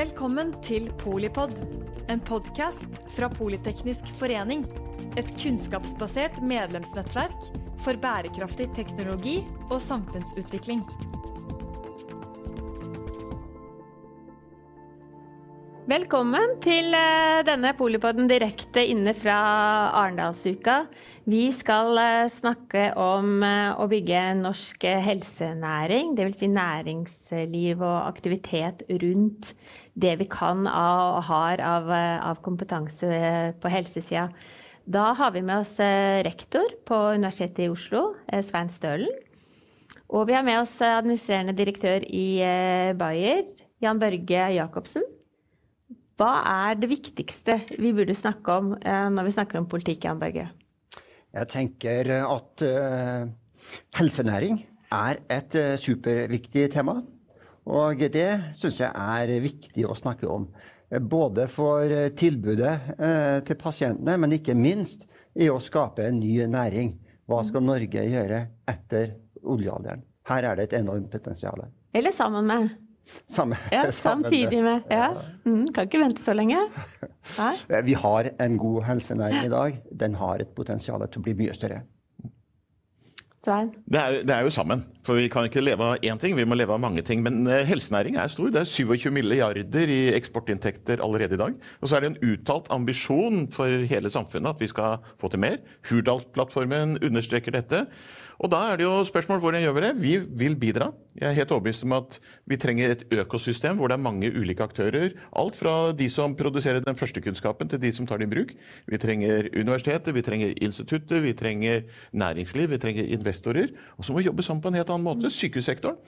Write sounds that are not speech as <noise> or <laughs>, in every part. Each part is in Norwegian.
Velkommen til Polipod, en podkast fra Politeknisk forening. Et kunnskapsbasert medlemsnettverk for bærekraftig teknologi og samfunnsutvikling. Velkommen til eh, denne Polipodden direkte inne fra Arendalsuka. Vi skal eh, snakke om eh, å bygge norsk helsenæring, dvs. Si næringsliv og aktivitet rundt det vi kan og har av, av kompetanse på helsesida. Da har vi med oss rektor på Universitetet i Oslo, Svein Stølen. Og vi har med oss administrerende direktør i Bayer, Jan Børge Jacobsen. Hva er det viktigste vi burde snakke om eh, når vi snakker om politikk, Jan Børge? Jeg tenker at uh, helsenæring er et uh, superviktig tema. Og det syns jeg er viktig å snakke om. Både for tilbudet til pasientene, men ikke minst i å skape en ny næring. Hva skal Norge gjøre etter oljealderen? Her er det et enormt potensial. Eller sammen med? Samme, ja, <laughs> samtidig med. Ja. Mm, kan ikke vente så lenge. Nei. Vi har en god helsenæring i dag. Den har et potensial til å bli mye større. Svein? Det er, det er, jo sammen. For vi kan ikke leve av én ting, vi må leve av mange ting. Men uh, helsenæring er stor. Det er 27 milliarder i eksportinntekter allerede i dag. Og så er det en uttalt ambisjon for hele samfunnet at vi skal få til mer. Hurdalsplattformen understreker dette. Og da er det jo spørsmål hvordan gjør vi det? Vi vil bidra. Jeg er helt overbevist om at vi trenger et økosystem hvor det er mange ulike aktører. Alt fra de som produserer den første kunnskapen, til de som tar det i bruk. Vi trenger universitetet, vi trenger instituttet, vi trenger næringsliv, vi trenger investorer. Og så må vi jobbe sammen på en helt annen måte. Sykehussektoren.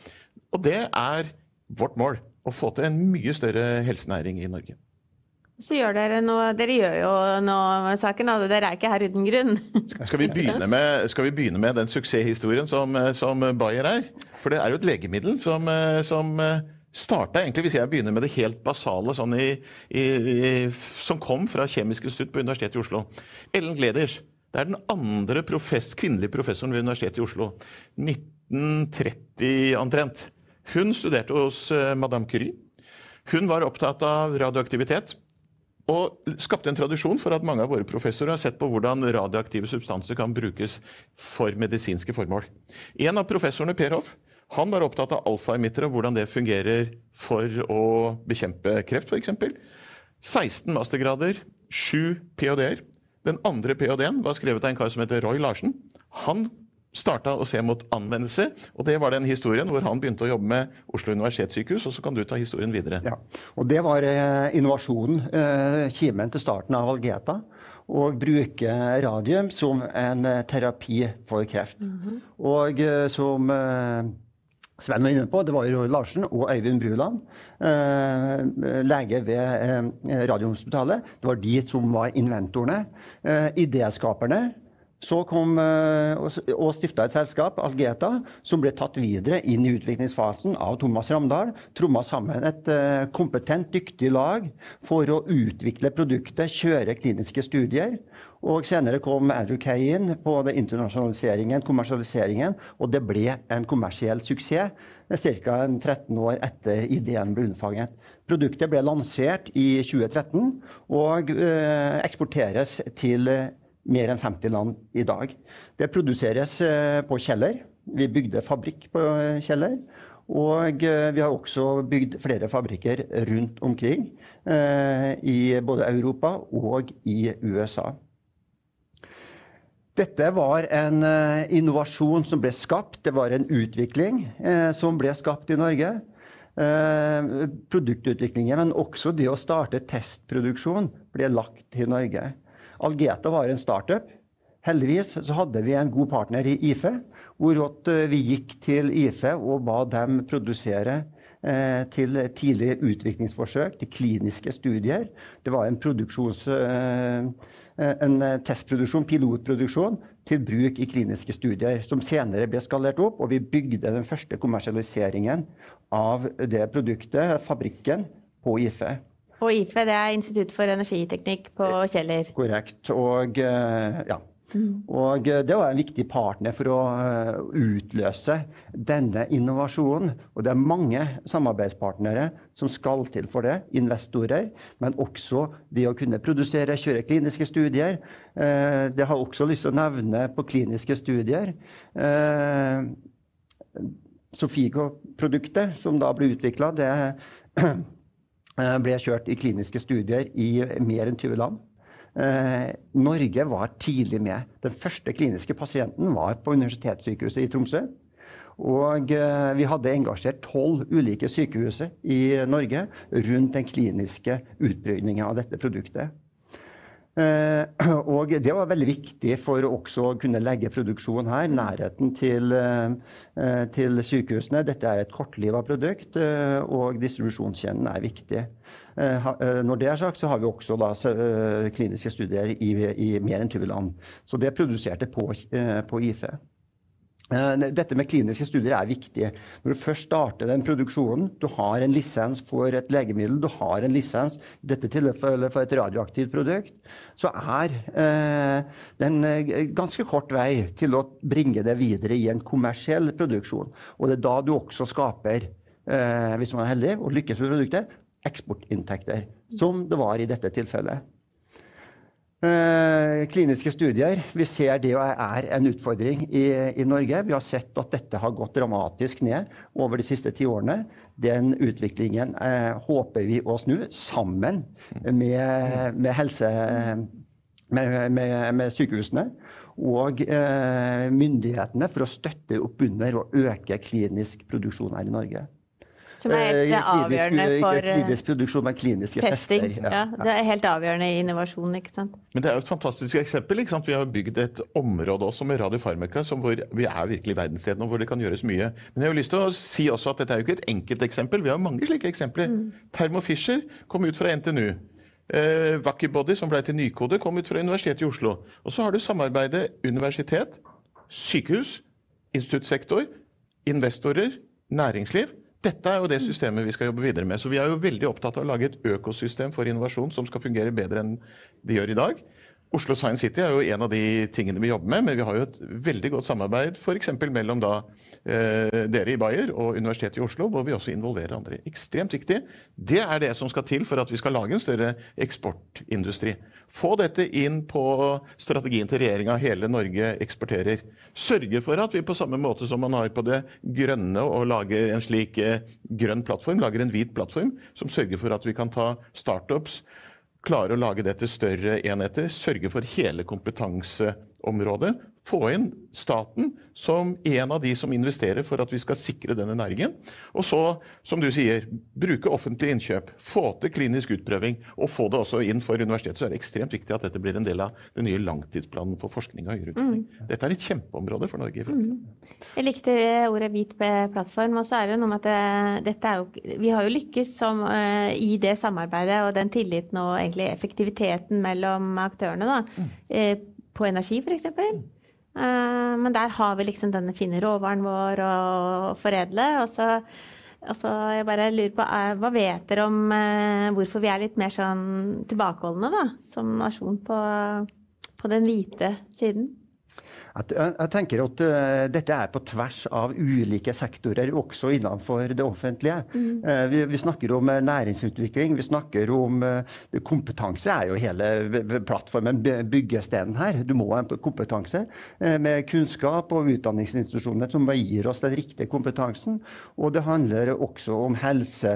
Og det er vårt mål. Å få til en mye større helsenæring i Norge. Så gjør dere noe Dere gjør jo noe med saken, altså. Dere er ikke her uten grunn. Skal vi begynne med, vi begynne med den suksesshistorien som, som, Bayer er? For det er jo et legemiddel som, som starta egentlig, hvis jeg begynner med det helt basale sånn i, i, som kom fra Kjemisk institutt på Universitetet i Oslo. Ellen Gleders. Det er den andre profess, kvinnelige professoren ved Universitetet i Oslo. 1930 omtrent. Hun studerte hos uh, Madame Curie. Hun var opptatt av radioaktivitet. Og skapte en tradisjon for at mange av våre professorer har sett på hvordan radioaktive substanser kan brukes for medisinske formål. En av professorene, Per Hoff, han var opptatt av alfa-emittere og hvordan det fungerer for å bekjempe kreft, f.eks. 16 mastergrader, 7 ph.d.-er. Den andre ph.d.-en var skrevet av en kar som heter Roy Larsen. Han starta å se mot anvendelse. Og det var den historien hvor han begynte å jobbe med Oslo universitetssykehus. Og så kan du ta historien videre. Ja, og Det var eh, innovasjonen, eh, kimen til starten av Algeta. Å bruke radium som en eh, terapi for kreft. Mm -hmm. Og eh, som Sven var inne på, det var Roy Larsen og Øyvind Bruland, eh, lege ved Radiumhospitalet. Det var de som var inventorene. Eh, idéskaperne så kom eh, og stifta et selskap, Algeta, som ble tatt videre inn i utviklingsfasen av Thomas Ramdal. Tromma sammen et eh, kompetent, dyktig lag for å utvikle produktet, kjøre kliniske studier. Og senere kom Andrew Kay inn på det internasjonaliseringen, kommersialiseringen, og det ble en kommersiell suksess ca. 13 år etter ideen ble unnfanget. Produktet ble lansert i 2013 og eh, eksporteres til mer enn 50 land i dag. Det produseres eh, på Kjeller. Vi bygde fabrikk på eh, Kjeller. Og eh, vi har også bygd flere fabrikker rundt omkring i både Europa og i USA. Dette var en innovasjon som ble skapt. Det var en utvikling som ble skapt i Norge. Produktutviklingen, men også det å starte testproduksjon, ble lagt til Norge. Algeta var en startup. Heldigvis så hadde vi en god partner i IFE, hvor eh, vi gikk til IFE og ba dem produsere eh, til tidlig utviklingsforsøk, til kliniske studier. Det var en, eh, en testproduksjon, pilotproduksjon, til bruk i kliniske studier, som senere ble skalert opp. Og vi bygde den første kommersialiseringen av det produktet, fabrikken, på IFE. Og IFE det er Institutt for energiteknikk på Kjeller? Korrekt. Og eh, ja. Mm. Og det var en viktig partner for å utløse denne innovasjonen. Og det er mange samarbeidspartnere som skal til for det. Investorer, men også de å kunne produsere, kjøre kliniske studier. Det har jeg også lyst til å nevne på kliniske studier. Sofigo-produktet som da ble utvikla, det <clears throat> ble kjørt i kliniske studier i mer enn 20 land. Eh, Norge var tidlig med. Den første kliniske pasienten var på Universitetssykehuset i Tromsø. Og eh, vi hadde engasjert tolv ulike sykehus i Norge rundt den kliniske utprøvningen av dette produktet. Eh, <clears throat> og det var veldig viktig for også å kunne legge produksjon her. Nærheten til, eh, til sykehusene. Dette er et kortliva produkt, eh, og distribusjonskjeden er viktig. Når det er sagt, så har vi også da, kliniske studier i, i mer enn 20 land. Så det produserte på, på IFE. Eh, dette med kliniske studier er viktig. Når du først starter den produksjonen, du har en lisens for et legemiddel, du har en lisens i dette tilfellet for et radioaktivt produkt, så er eh, det en eh, ganske kort vei til å bringe det videre i en kommersiell produksjon. Og det er da du også skaper, hvis man er heldig og lykkes med produktet, eksportinntekter. Som det var i dette tilfellet. Eh, kliniske studier. Vi ser det er en utfordring i, i, Norge. Vi har sett at dette har gått dramatisk ned over de siste ti årene. Den utviklingen eh, håper vi å snu, sammen med, med helse... Med, med, med, sykehusene og eh, myndighetene for å støtte opp under og øke klinisk produksjon her i Norge. Som er helt eh, avgjørende for Ikke klinisk produksjon, men kliniske testing. tester. Ja. ja. Det er helt avgjørende i innovasjon. ikke sant? Men det er jo et fantastisk eksempel. ikke sant? Vi har bygd et område også med radiofarmaka hvor vi er virkelig verdensledende, og hvor det kan gjøres mye. Men jeg har jo lyst til å si også at dette er jo ikke et enkelteksempel. Vi har mange slike eksempler. Mm. Thermo Fisher kom ut fra NTNU. Eh, Wackybody, som ble til Nykode, kom ut fra Universitetet i Oslo. Og så har du samarbeidet universitet, sykehus, instituttsektor, investorer, næringsliv. Dette er jo det systemet vi skal jobbe videre med. Så vi er jo veldig opptatt av å lage et økosystem for innovasjon som skal fungere bedre enn det gjør i dag. Oslo Science City er jo en av de tingene vi jobber med, men vi har jo et veldig godt samarbeid f.eks. mellom da, eh, dere i Bayer og Universitetet i Oslo, hvor vi også involverer andre. Ekstremt viktig. Det er det som skal til for at vi skal lage en større eksportindustri. Få dette inn på strategien til regjeringa hele Norge eksporterer. Sørge for at vi på samme måte som man har på det grønne og lager en slik eh, grønn plattform, lager en hvit plattform som sørger for at vi kan ta startups klare å lage det til større enheter, sørge for hele kompetanseområdet. Få inn staten som en av de som investerer for at vi skal sikre denne næringen. Og så, som du sier, bruke offentlige innkjøp. Få til klinisk utprøving. Og få det også inn for universitetet. Så er det ekstremt viktig at dette blir en del av den nye langtidsplanen for forskning og høyere utdanning. Mm. Dette er et kjempeområde for Norge i. Mm. Jeg likte ordet hvit plattform. Og så er det noe med at det, dette er jo, vi har jo lykkes som, uh, i det samarbeidet og den tilliten og egentlig effektiviteten mellom aktørene. da, mm. uh, på energi, f.eks. Uh, men der har vi liksom denne fine råvaren vår å foredle. Og så, og så jeg bare lurer på, uh, hva vet dere om uh, hvorfor vi er litt mer sånn tilbakeholdne da, som nasjon på, på den hvite siden? Jeg tenker at uh, dette er på tvers av ulike sektorer, også innenfor det offentlige. Mm. Uh, vi, vi, snakker om uh, næringsutvikling, vi snakker om Kompetanse er jo hele plattformen, byggestenen her. Du må ha en kompetanse med kunnskap og utdanningsinstitusjoner som gir oss den riktige kompetansen. Og det handler også om helse,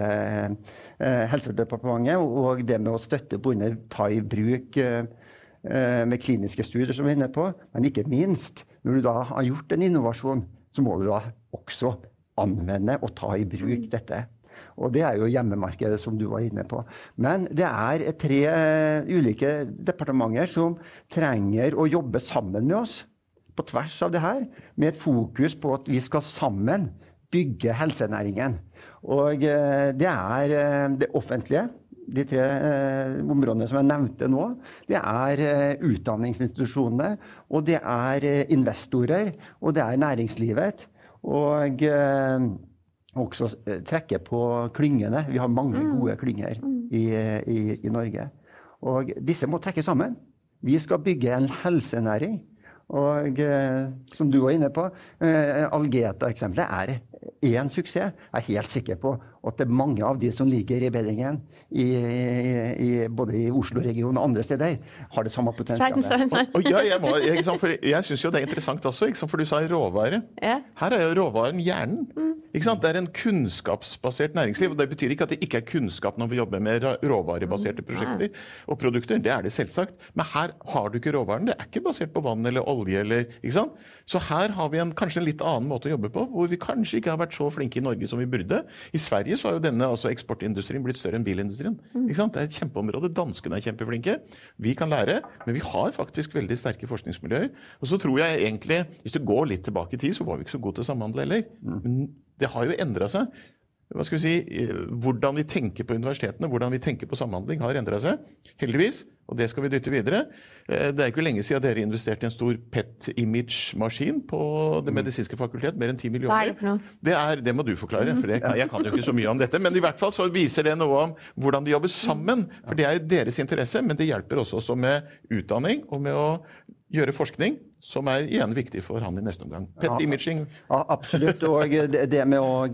Helsedepartementet og det med å støtte på under ta i bruk Eh, med kliniske studier, som vi er inne på. Men ikke minst, når du da har gjort en innovasjon, så må du da også anvende og ta i bruk dette. Og det er jo hjemmemarkedet, som du var inne på. Men det er tre eh, ulike departementer som trenger å jobbe sammen med oss på tvers av det her, med et fokus på at vi skal sammen bygge helsenæringen. Og eh, det er det offentlige de tre eh, områdene som jeg nevnte nå, det er eh, utdanningsinstitusjonene, og det er eh, investorer, og det er næringslivet. Og eh, også eh, trekke på klyngene. Vi har mange mm. gode klynger mm. i, i, i, Norge. Og disse må trekke sammen. Vi skal bygge en helsenæring. Og eh, som du var inne på, Algeta-eksempelet er én suksess. Jeg er helt sikker på at det er mange av de som ligger i beddingen, i, i, både i Oslo-regionen og andre steder, har det samme potensialet. Og, og ja, jeg, må, jeg, jeg syns jo det er interessant også, for du sa råvare. Ja. Her er jo råvaren hjernen. Det er en kunnskapsbasert næringsliv. og Det betyr ikke at det ikke er kunnskap når vi jobber med råvarebaserte Mm. prosjekter og produkter. Det er det selvsagt. Men her har du ikke råvaren. Det er ikke basert på vann eller olje. Eller, ikke sant? Så her har vi en, kanskje en litt annen måte å jobbe på, hvor vi kanskje ikke har vært så flinke i Norge som vi burde. I Sverige så har jo denne altså eksportindustrien blitt større enn bilindustrien. Ikke sant? Det er et kjempeområde. Danskene er kjempeflinke. Vi kan lære, men vi har faktisk veldig sterke forskningsmiljøer. Og så tror jeg egentlig, hvis du går litt tilbake i tid, så var vi ikke så gode til å samhandle heller. Men det har jo endra seg. Hva skal vi si, Hvordan vi tenker på universitetene, hvordan vi tenker på samhandling, har endra seg. Heldigvis. Og det skal vi dytte videre. Det er ikke lenge siden dere investerte i en stor PET-image-maskin på Det medisinske fakultet. Mer enn 10 millioner. Hva er det for noe? Det, er, det må du forklare, for det, jeg kan jo ikke så mye om dette. Men i hvert fall så viser det noe om hvordan de jobber sammen. For det er jo deres interesse, men det hjelper også, også med utdanning og med å gjøre forskning, som er igjen viktig for han i neste omgang. PET imaging. Ja, absolutt. Og det, med å,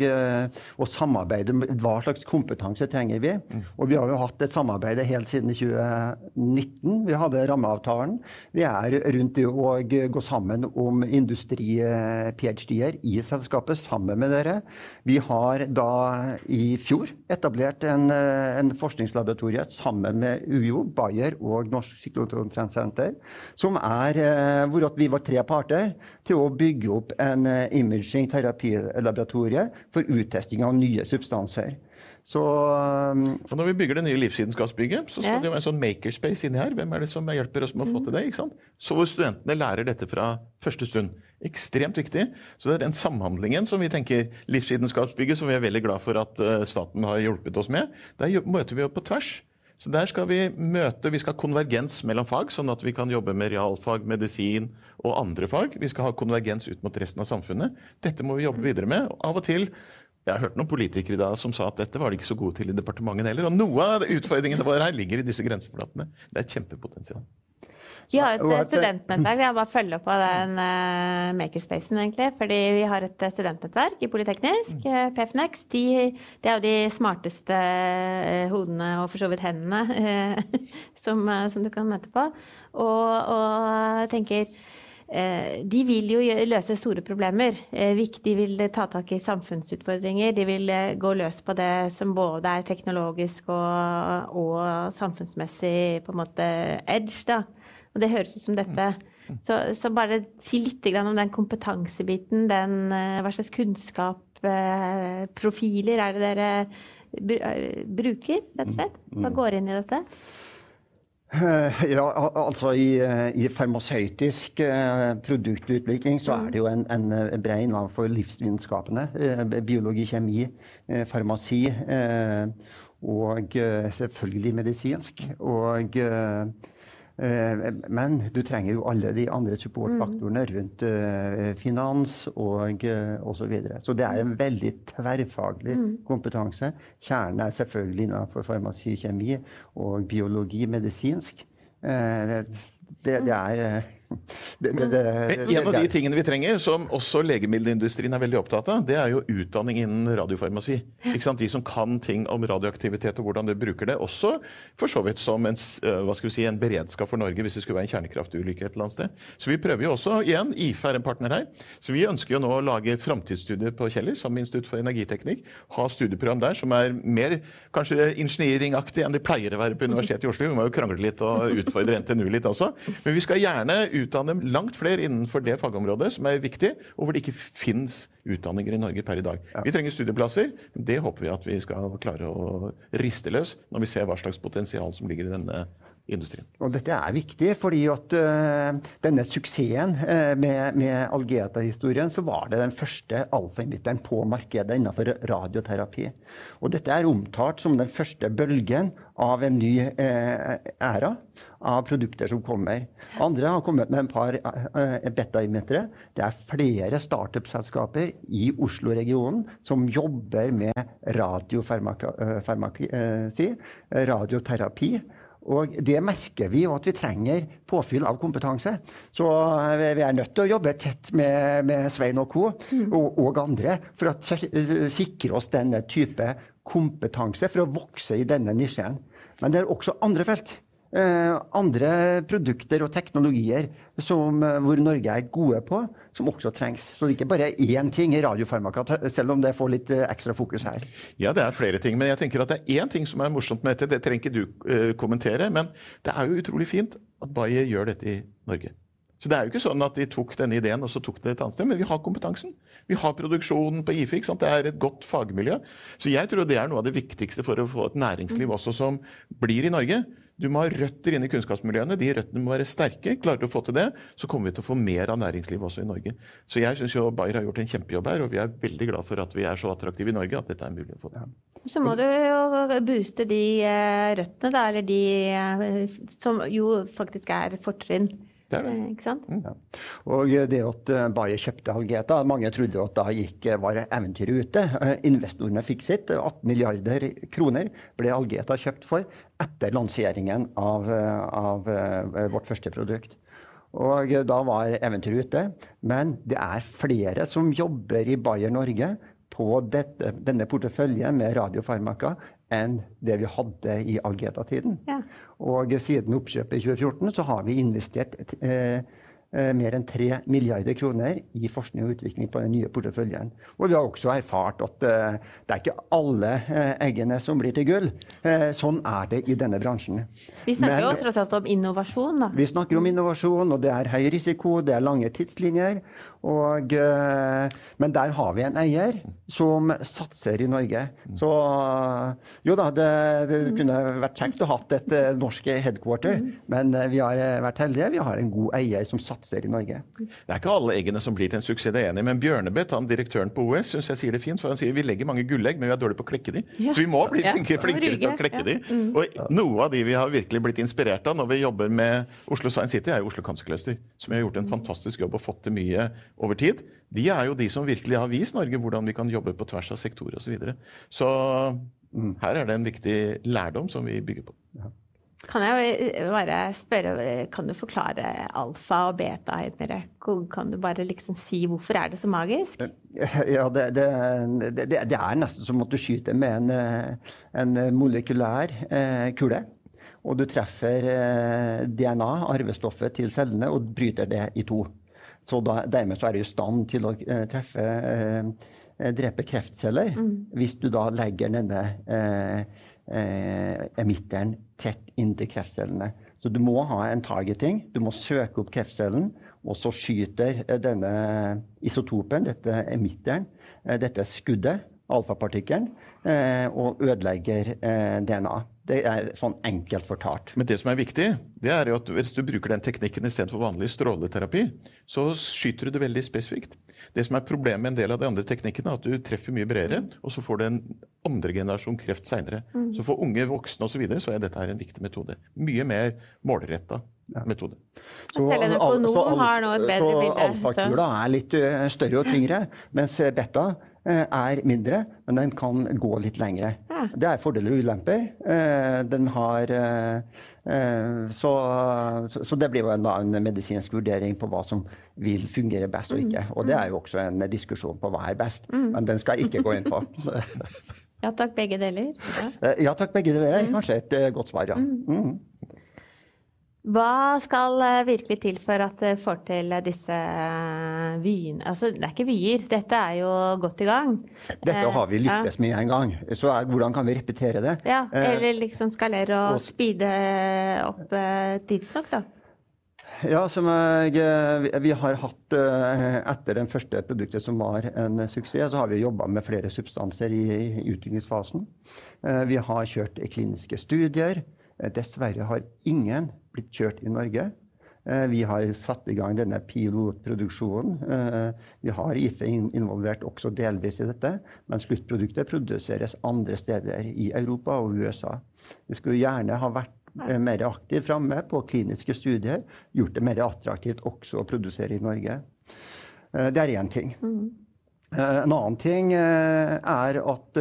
å, samarbeide, hva slags kompetanse trenger vi? Og vi har jo hatt et samarbeid helt siden 2019. Vi hadde rammeavtalen. Vi er rundt det å gå sammen om industri-ph.d.-er i selskapet sammen med dere. Vi har da i fjor etablert en, en forskningslaboratorie sammen med UiO, Bayer og Norsk Syklotronsenter, som er hvor at vi var tre parter til å bygge opp en imaging terapilaboratorie for uttesting av nye substanser. Så Og når vi bygger det nye livsvitenskapsbygget, så skal Ja. det jo være en sånn makerspace inni her. Hvem er det som hjelper oss med å få til det? ikke sant? Så hvor studentene lærer dette fra første stund. Ekstremt viktig. Så det er den samhandlingen som vi tenker Livsvitenskapsbygget, som vi er veldig glad for at eh, staten har hjulpet oss med, der møter vi jo på tvers. Så der skal vi møte, vi skal ha konvergens mellom fag, sånn at vi kan jobbe med realfag, medisin og andre fag. Vi skal ha konvergens ut mot resten av samfunnet. Dette må vi jobbe videre med. Av og til jeg har hørt noen politikere i dag som sa at dette var de ikke så gode til i departementet heller. Og noe av utfordringene våre her ligger i disse grenseflatene. Det er et kjempepotensial. Vi har et eh, studentnettverk. Jeg bare følger av den uh, makerspacen, egentlig. Fordi vi har et eh, studentnettverk i Politeknisk, uh, PFNEX. De, det er jo de smarteste uh, hodene, og for så vidt hendene, eh, <laughs> som, eh, som du kan møte på. Og, og tenker eh, de vil jo løse store problemer. Eh, De vil eh, ta tak i samfunnsutfordringer. De vil eh, gå løs på det som både er teknologisk og, og samfunnsmessig på en måte edge. da. Og det høres ut som dette. Så, så bare si litt om den kompetansebiten. Den, eh, hva slags kunnskap, eh, profiler er det dere eh, bruker, rett og slett? Hva går inn i dette? Ja, altså i, i farmasøytisk produktutvikling så er det jo en, en brei navn for livsvitenskapene. Biologi, kjemi, farmasi og selvfølgelig medisinsk. Og Men du trenger jo alle de andre supportfaktorene rundt eh, finans og eh, osv. Så, videre. så det er en veldig tverrfaglig kompetanse. Kjernen er selvfølgelig innenfor farmasi, kjemi og biologi, medisinsk. Eh, det, det er eh, det, det, det, det, En av de tingene vi trenger, som også legemiddelindustrien er veldig opptatt av, det er jo utdanning innen radiofarmasi. Ikke sant? De som kan ting om radioaktivitet og hvordan de bruker det. Også for så vidt som en, hva skal vi si, en beredskap for Norge hvis det skulle være en kjernekraftulykke et eller annet sted. Så vi prøver jo også, igjen, IFE er en partner her. Så vi ønsker jo nå å lage framtidsstudier på Kjeller, som Institutt for energiteknikk. Ha studieprogram der som er mer kanskje ingeniøringaktig enn de pleier å være på Universitetet i Oslo. Vi må jo krangle litt og utfordre NTNU litt også. Men vi skal gjerne utdanne langt flere innenfor det fagområdet som er viktig, og hvor det ikke fins utdanninger i Norge per i dag. Vi trenger studieplasser. men Det håper vi at vi skal klare å riste løs når vi ser hva slags potensial som ligger i denne industrien. Og dette er viktig, fordi at øh, denne suksessen øh, med, med Algeta-historien, så var det den første alfa-emitteren på markedet innenfor radioterapi. Og dette er omtalt som den første bølgen av en ny øh, æra av produkter som kommer. Andre har kommet med en par beta-emittere. Det er flere startup-selskaper i Oslo-regionen som jobber med radiofarmasi, radioterapi. Og det merker vi og at vi trenger påfyll av kompetanse. Så vi er nødt til å jobbe tett med, med Svein og co. Og, og, andre for å sikre oss denne type kompetanse for å vokse i denne nisjen. Men det er også andre felt. Eh, andre produkter og teknologier som, eh, hvor Norge er gode på, som også trengs. Så det er ikke bare én ting i radiofarmaka, selv om det får litt eh, ekstra fokus her. Ja, det er flere ting. Men jeg tenker at det er én ting som er morsomt med dette. Det trenger ikke du kommentere, men det er jo utrolig fint at Bayer gjør dette i Norge. Så det er jo ikke sånn at de tok denne ideen og så tok det et annet sted, men vi har kompetansen. Vi har produksjonen på IFE. Det er et godt fagmiljø. Så jeg tror det er noe av det viktigste for å få et næringsliv også som blir i Norge. Du må ha røtter inn i kunnskapsmiljøene. De røttene må være sterke. Klarer du å få til det, så kommer vi til å få mer av næringslivet også i Norge. Så jeg syns Bayer har gjort en kjempejobb her, og vi er veldig glad for at vi er så attraktive i Norge at dette er mulig å få til. Så må du jo booste de eh, røttene, da, eller de eh, som jo faktisk er fortrinn. Det det. Eh, ikke sant? Mm. Ja. Og det at eh, Bayer kjøpte Algeta, mange trodde at da gikk, eh, var eventyret ute. Investorene fikk sitt. 18 milliarder kroner ble Algeta kjøpt for etter lanseringen av, av vårt første produkt. Og da var eventyret ute. Men det er flere som jobber i Bayer Norge på dette, denne porteføljen med radiofarmaka enn det vi hadde i Algeta-tiden. Ja. Og siden oppkjøpet i 2014 så har vi investert eh, Eh, mer enn 3 milliarder kroner i forskning og utvikling på den nye porteføljen. Og vi har også erfart at uh, det er ikke alle uh, eggene som blir til gull. Uh, sånn er det i denne bransjen. Vi snakker Men, jo tross alt om innovasjon, da. Vi snakker om innovasjon, og det er høy risiko, det er lange tidslinjer. Og, men der har vi en eier som satser i Norge. Så jo da, det, det kunne vært kjekt å ha et norsk headquarter, mm. men vi har vært heldige. Vi har en god eier som satser i Norge. Det er ikke alle eggene som blir til en suksess, det er enig, men Bjørnebeth, han direktøren på OS, syns jeg sier det fint. for Han sier vi legger mange gullegg, men vi er dårlige på å klekke de. Ja. Så vi må bli flinkere, flinkere å klekke de. Mm. Og noe av de vi har virkelig blitt inspirert av når vi jobber med Oslo Science City, er jo Oslo Cancer Cluster, som har gjort en fantastisk jobb og fått til mye over tid. De er jo de som virkelig har vist Norge hvordan vi kan jobbe på tvers av sektorer osv. Så, videre. så mm. her er det en viktig lærdom som vi bygger på. Kan jeg bare spørre, kan du forklare alfa og beta helt mer? Kan du bare liksom si hvorfor er det så magisk? Ja, det, det, det, det er nesten som at du skyter med en, en molekylær eh, kule. Og du treffer eh, DNA, arvestoffet til cellene, og bryter det i to. Så da, dermed så er du i stand til å eh, treffe eh, drepe kreftceller mm. hvis du da legger denne eh, eh, emitteren tett inntil kreftcellene. Så du må ha en targeting. Du må søke opp kreftcellen, og så skyter eh, denne isotopen, dette emitteren, eh, dette skuddet, alfapartikkelen, eh, og ødelegger DNA. Det er sånn enkelt fortalt. Men det som er viktig, det er jo at hvis du bruker den teknikken istedenfor vanlig stråleterapi, så skyter du det veldig spesifikt. Det som er problemet med en del av de andre teknikkene, er at du treffer mye bredere, mm. og så får du en andre generasjon kreft seinere. Mm. Så for unge voksne osv. Så, videre, så er dette her en viktig metode. Mye mer målretta ja. metode. Så, Selv en økonom har nå et bedre bilde. Så alfakula er litt eh, større og tyngre, mens beta Eh, er mindre, men den kan gå litt lengre. Ja. Det er fordeler og ulemper. Eh, den har eh, Så, så det blir jo en, en, medisinsk vurdering på hva som vil fungere best og ikke. Og det er jo også en diskusjon på hva er best, mm. men den skal jeg ikke gå inn på. <laughs> Ja takk, begge deler. Ja, ja takk, begge deler er kanskje et godt svar, ja. Mm. Hva skal eh, virkelig til for at det får til disse eh, vyene Altså, det er ikke vyer, dette er jo godt i gang. Dette har vi lyktes med en gang, så er, hvordan kan vi repetere det? Ja, Eller liksom skalere og, og speede opp tidsnok, da. Ja, som jeg, vi har hatt Etter det første produktet som var en suksess, så har vi jobba med flere substanser i, i utviklingsfasen. Vi har kjørt kliniske studier. Dessverre har ingen blitt kjørt i Norge. Eh, vi har satt i gang denne pilotproduksjonen. Eh, vi har IFE involvert også delvis i dette, men sluttproduktet produseres andre steder i Europa og USA. Vi skulle gjerne ha vært eh, mer aktivt framme på kliniske studier, gjort det mer attraktivt også å produsere i Norge. Det er én ting. Mm. En annen ting er at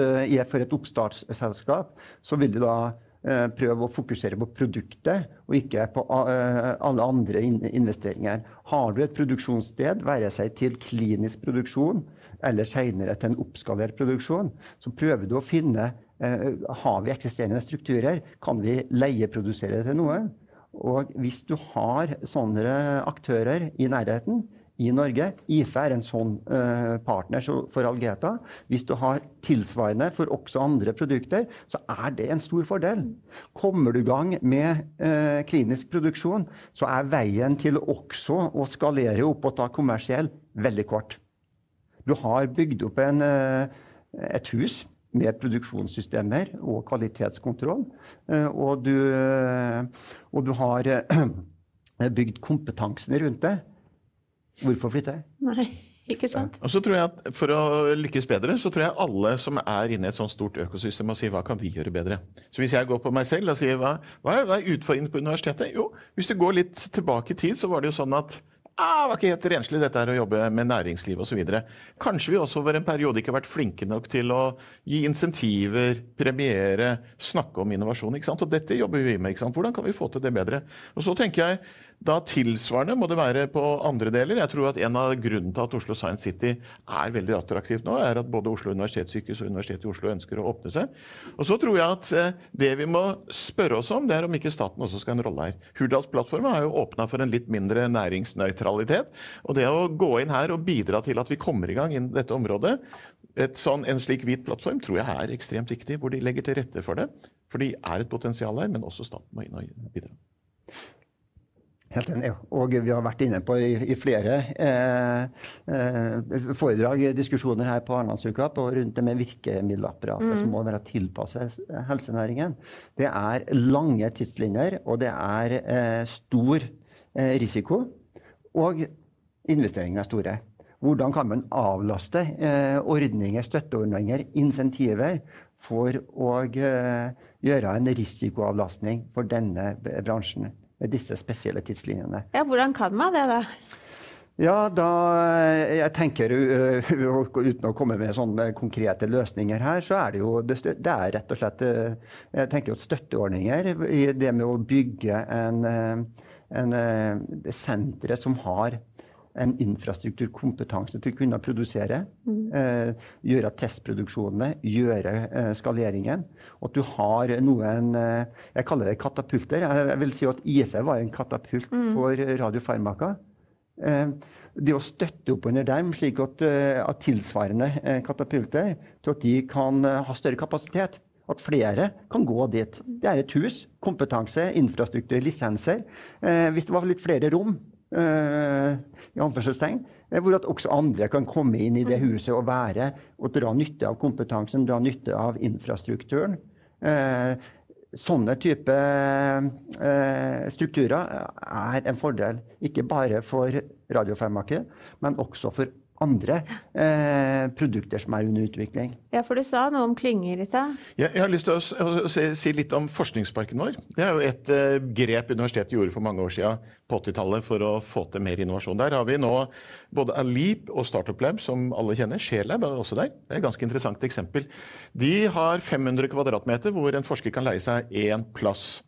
for et oppstartsselskap så vil du da eh, prøve å fokusere på produktet, og ikke på eh, alle andre investeringer. Har du et produksjonssted, være seg til klinisk produksjon eller senere til en oppskalert produksjon, så prøver du å finne har vi eksisterende strukturer. Kan vi leieprodusere til noe? Og hvis du har sånne aktører i nærheten, i Norge. IFE er en sånn uh, partner for Algeta. Hvis du har tilsvarende for også andre produkter, så er det en stor fordel. Kommer du i gang med uh, klinisk produksjon, så er veien til også å skalere opp og ta kommersiell veldig kort. Du har bygd opp en, uh, et hus med produksjonssystemer og kvalitetskontroll. Og du, og du har <clears throat> bygd kompetansen rundt det. Hvorfor flytte? Nei, ikke sant. Ja. Og så tror jeg at For å lykkes bedre, så tror jeg alle som er inne i et sånt stort økosystem, må si hva kan vi gjøre bedre. Så Hvis jeg går på meg selv og sier hva, hva er utfordringen på universitetet? Jo, hvis du går litt tilbake i tid, så var det jo sånn at ah, det var ikke helt renslig dette her å jobbe med næringsliv osv. Kanskje vi også over en periode ikke har vært flinke nok til å gi insentiver, premiere, snakke om innovasjon. ikke sant? Og dette jobber vi med. ikke sant? Hvordan kan vi få til det bedre? Og så tenker jeg da tilsvarende må det være på andre deler. Jeg tror at En av grunnene til at Oslo Science City er veldig attraktivt nå, er at både Oslo universitetssykehus og Universitetet i Oslo ønsker å åpne seg. Og så tror jeg at eh, det vi må spørre oss om, det er om ikke staten også skal ha en rolle her. Hurdalsplattformen har jo åpna for en litt mindre næringsnøytralitet. Og det å gå inn her og bidra til at vi kommer i gang innen dette området, sånn, en slik hvit plattform tror jeg er ekstremt viktig, hvor de legger til rette for det. For de er et potensial her, men også staten må inn og bidra. Helt enig. Og vi har vært inne på i, i flere eh, eh, foredrag, diskusjoner her på Arendalsuka rundt det med virkemiddelapparatet mm. som må være tilpasset helsenæringen. Det er lange tidslinjer, og det er eh, stor eh, risiko. Og investeringene er store. Hvordan kan man avlaste eh, ordninger, støtteordninger, insentiver for å eh, gjøre en risikoavlastning for denne bransjen? Med disse spesielle tidslinjene. Ja, Hvordan kan man det, da? Ja, da Jeg tenker, <laughs> uh, uten å komme med sånne konkrete løsninger her, så er det jo det, er rett og slett uh, Jeg tenker jo støtteordninger i det med å bygge en, en sentre som har en infrastrukturkompetanse til å kunne produsere. Mm. Eh, gjøre testproduksjonene, gjøre eh, skaleringen. Og at du har noen eh, Jeg kaller det katapulter. Jeg, vil si at IFE var en katapult mm. for radiofarmaka. Eh, det å støtte opp under dem, slik at, eh, at tilsvarende eh, katapulter, til at de kan ha større kapasitet. At flere kan gå dit. Det er et hus, kompetanse, infrastruktur, lisenser. hvis det var litt flere rom, Uh, i anførselstegn, eh, hvor at også andre kan komme inn i det mm. huset og være og dra nytte av kompetansen, dra nytte av infrastrukturen. Uh, sånne type uh, strukturer er en fordel, ikke bare for radiofarmaket, men også for andre eh, produkter som er under utvikling. Ja, for Du sa noe om klynger i stad. Ja, jeg har lyst til å, å, å si litt om forskningsparken vår. Det er jo et eh, grep universitetet gjorde for mange år siden på 80-tallet for å få til mer innovasjon. Der har vi nå både Alip og Startup Lab, som alle kjenner. Sjelab er også der. Det er et ganske interessant eksempel. De har 500 kvadratmeter hvor en forsker kan leie seg én plass.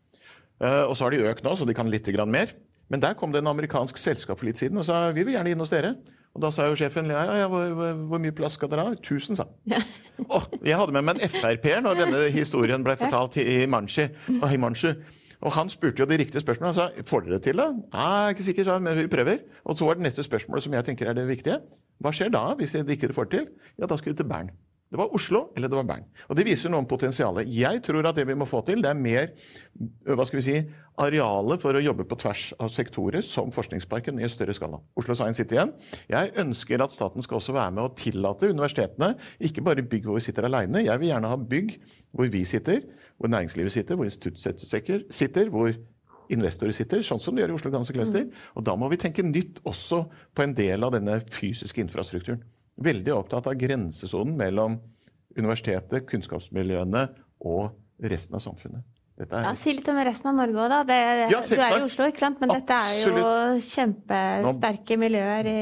Eh, og så har de økt nå, så de kan litt mer. Men der kom det en amerikansk selskap for litt siden og sa vi vil gjerne inn hos dere. Og da sa jo sjefen ja, ja, hvor, hvor, mye plass skal dere ha? 1000, sa han. Oh, <laughs> jeg hadde med meg en Frp-er når denne historien ble fortalt i Manchi. Og, i Manchi. og han spurte jo de riktige spørsmålene. Han sa får dere det til, da? Ja, er ikke sikker, sa han, men vi prøver. Og så var det neste spørsmålet som jeg tenker er det viktige. Hva skjer da hvis de ikke får det til? Ja, da skal de til Bern. Det var Oslo eller det var Bern. Og Det viser noe om potensialet. Jeg tror at det vi må få til, det er mer hva skal vi si, arealet for å jobbe på tvers av sektorer, som Forskningsparken, i større skala. Oslo Science City igjen. Jeg ønsker at staten skal også være med å tillate universitetene ikke bare bygg hvor vi sitter alene. Jeg vil gjerne ha bygg hvor vi sitter, hvor næringslivet sitter, hvor instituttsetter sitter, hvor investorer sitter, sånn som de gjør i Oslo Ganske Cluster. Mm. Og da må vi tenke nytt også på en del av denne fysiske infrastrukturen veldig opptatt av grensesonen mellom universitetet, kunnskapsmiljøene og resten av samfunnet. Ja, Si litt om resten av Norge òg, da. Det, ja, du er i Oslo, ikke sant? Men Absolutt. dette er jo kjempesterke miljøer i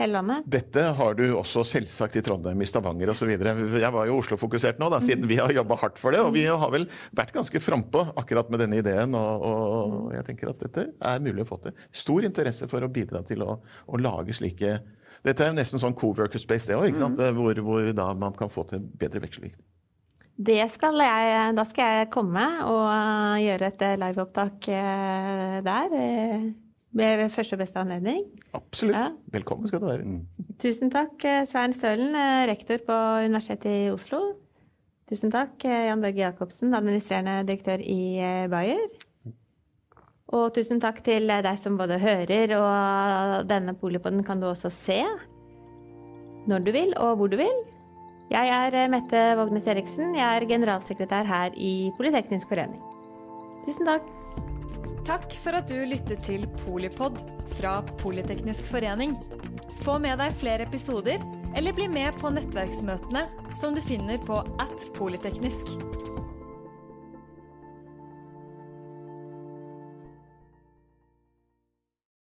hele landet? Dette har du også selvsagt i Trondheim, i Stavanger osv. Jeg var jo Oslo-fokusert nå, da, siden vi har jobba hardt for det. Og vi har vel vært ganske frampå akkurat med denne ideen. Og, og, jeg tenker at dette er mulig å få til. Stor interesse for å bidra til å, å lage slike Dette er jo nesten sånn co-worker space, det òg, mm. hvor, hvor da man kan få til bedre veksling. Det skal jeg, da skal jeg komme og gjøre et liveopptak eh, der. Eh, ved første og beste anledning. Absolutt. Ja. Velkommen skal du være. Mm. Tusen takk, eh, Svein Stølen, eh, rektor på Universitetet i Oslo. Tusen takk, eh, Jan Børge Jacobsen, administrerende direktør i Bayer. Og tusen takk til deg som både hører, og denne Polipoden kan du også se når du vil, og hvor du vil. Jeg er Mette Vågnes Eriksen. Jeg er generalsekretær her i Politeknisk forening. Tusen takk. Takk for at du lyttet til Polipod fra Politeknisk forening. Få med deg flere episoder, eller bli med på nettverksmøtene som du finner på at polyteknisk.